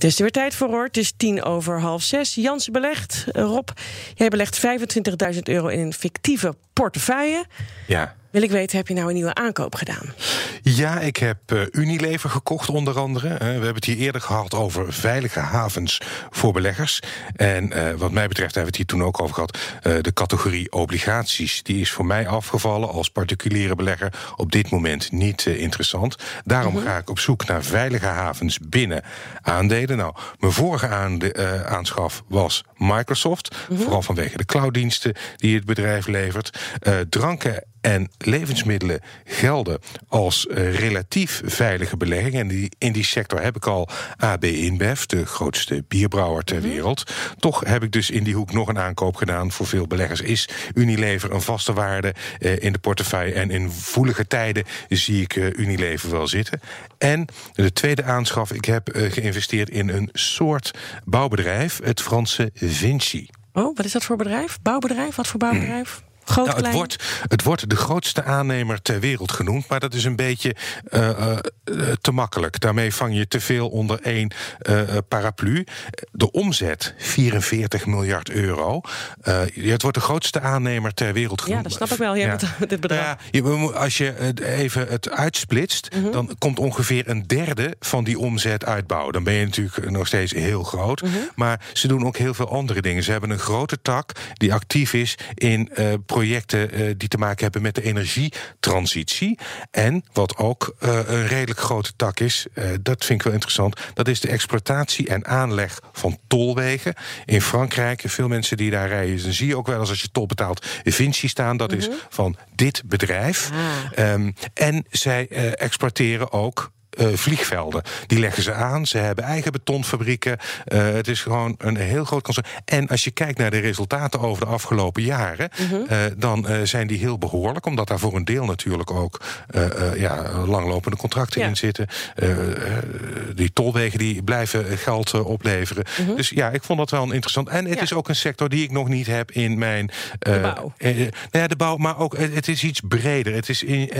Het is er weer tijd voor hoor. Het is tien over half zes. Jansen belegt. Rob, jij belegt 25.000 euro in een fictieve portefeuille. Ja. Wil ik weten, heb je nou een nieuwe aankoop gedaan? Ja, ik heb uh, Unilever gekocht onder andere. Uh, we hebben het hier eerder gehad over veilige havens voor beleggers. En uh, wat mij betreft hebben we het hier toen ook over gehad. de categorie obligaties, die is voor mij afgevallen als particuliere belegger op dit moment niet interessant. Daarom -hmm. ga ik op zoek naar veilige havens binnen aandelen. Nou, mijn vorige aande, aanschaf was Microsoft. -hmm. Vooral vanwege de clouddiensten die het bedrijf levert. dranken en levensmiddelen gelden als uh, relatief veilige belegging. En die, in die sector heb ik al AB InBev, de grootste bierbrouwer ter wereld. Toch heb ik dus in die hoek nog een aankoop gedaan. Voor veel beleggers is Unilever een vaste waarde uh, in de portefeuille. En in voelige tijden zie ik uh, Unilever wel zitten. En de tweede aanschaf, ik heb geïnvesteerd in een soort bouwbedrijf, het Franse Vinci. Oh, wat is dat voor bedrijf? Bouwbedrijf? Wat voor bouwbedrijf? Nou, het, wordt, het wordt de grootste aannemer ter wereld genoemd, maar dat is een beetje uh, uh, te makkelijk. Daarmee vang je te veel onder één uh, paraplu. De omzet 44 miljard euro. het wordt de grootste aannemer ter wereld genoemd. Ja, dat snap ik wel. Ja, dit bedrag. Ja, je, als je even het uitsplitst, mm -hmm. dan komt ongeveer een derde van die omzet uitbouwen. Dan ben je natuurlijk nog steeds heel groot. Mm -hmm. Maar ze doen ook heel veel andere dingen. Ze hebben een grote tak die actief is in projecten uh, die te maken hebben met de energietransitie. En wat ook uh, een redelijk grote tak is, uh, dat vind ik wel interessant, dat is de exploitatie en aanleg van tolwegen. In Frankrijk, veel mensen die daar rijden, dan zie je ook wel eens als je tol betaalt, Vinci staan. Dat mm -hmm. is van dit bedrijf. Ah. Um, en zij exporteren ook vliegvelden. Die leggen ze aan. Ze hebben eigen betonfabrieken. Uh, het is gewoon een heel groot concern. En als je kijkt naar de resultaten over de afgelopen jaren, mm -hmm. uh, dan zijn die heel behoorlijk, omdat daar voor een deel natuurlijk ook ja, langlopende contracten ja. in zitten. die tolwegen die blijven geld opleveren. Mm -hmm. Dus ja, ik vond dat wel een interessant. En het ja. is ook een sector die ik nog niet heb in mijn. de bouw. nou ja, de bouw, maar ook het is iets breder. Het is in,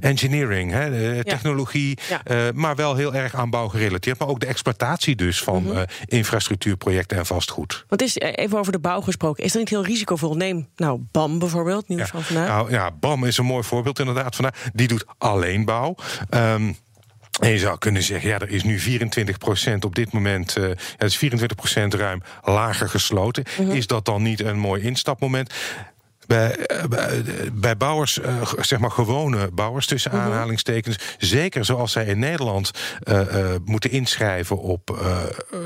engineering, hè, technologie. Ja. Uh, maar wel heel erg aan bouw gerelateerd. Maar ook de exploitatie dus van mm -hmm. infrastructuurprojecten en vastgoed. Want is even over de bouw gesproken. Is er niet heel risicovol? Neem nou BAM bijvoorbeeld, nieuws ja. van vandaag. Nou ja, BAM is een mooi voorbeeld inderdaad vandaag. Die doet alleen bouw. Um, en je zou kunnen zeggen, ja, er is nu 24% op dit moment, uh, het is 24% ruim lager gesloten. Mm -hmm. Is dat dan niet een mooi instapmoment? Bij, bij, bij, bouwers, uh, zeg maar gewone bouwers tussen uh-huh. aanhalingstekens, zeker zoals zij in Nederland uh, moeten inschrijven op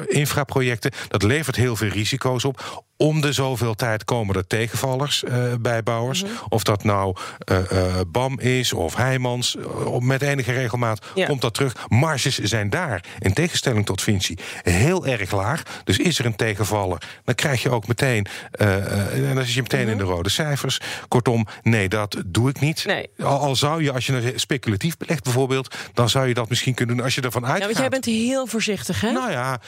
infraprojecten, dat levert heel veel risico's op. Om de zoveel tijd komen er tegenvallers uh, bij bouwers. Mm -hmm. Of dat nou uh, uh, BAM is of Heijmans. met enige regelmaat ja. komt dat terug. Marges zijn daar, in tegenstelling tot Vinci, heel erg laag. Dus is er een tegenvaller, dan krijg je ook meteen... en dan zit je meteen mm -hmm. in de rode cijfers. Kortom, nee, dat doe ik niet. Nee. Al, al, zou je, als je speculatief belegt bijvoorbeeld... dan zou je dat misschien kunnen doen als je ervan uitgaat. Ja, want jij bent heel voorzichtig, hè? Nou ja,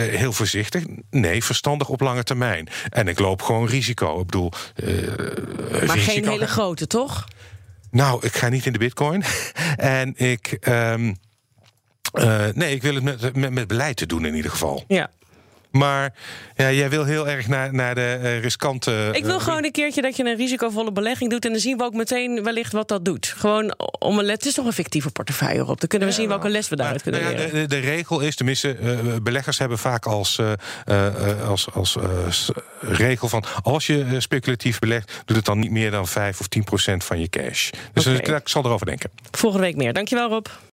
heel voorzichtig. Nee, verstandig op lange termijn. En ik loop gewoon risico. Ik bedoel. Uh, maar risico. geen hele grote, toch? Nou, ik ga niet in de bitcoin. en ik. Um, uh, nee, ik wil het met, met, met beleid te doen in ieder geval. Ja. Maar ja, jij wil heel erg naar, naar de uh, riskante. Ik wil uh, gewoon een keertje dat je een risicovolle belegging doet. En dan zien we ook meteen wellicht wat dat doet. Gewoon om een. Het is toch een fictieve portefeuille op. Dan kunnen we ja, zien welke les we daaruit kunnen nou ja, leren. De, de, de, regel is, tenminste, uh, beleggers hebben vaak als, als, als regel van. Als je speculatief belegt, doet het dan niet meer dan 5 of 10 procent van je cash. Dus okay. ik, ik zal erover denken. Volgende week meer. Dankjewel, Rob.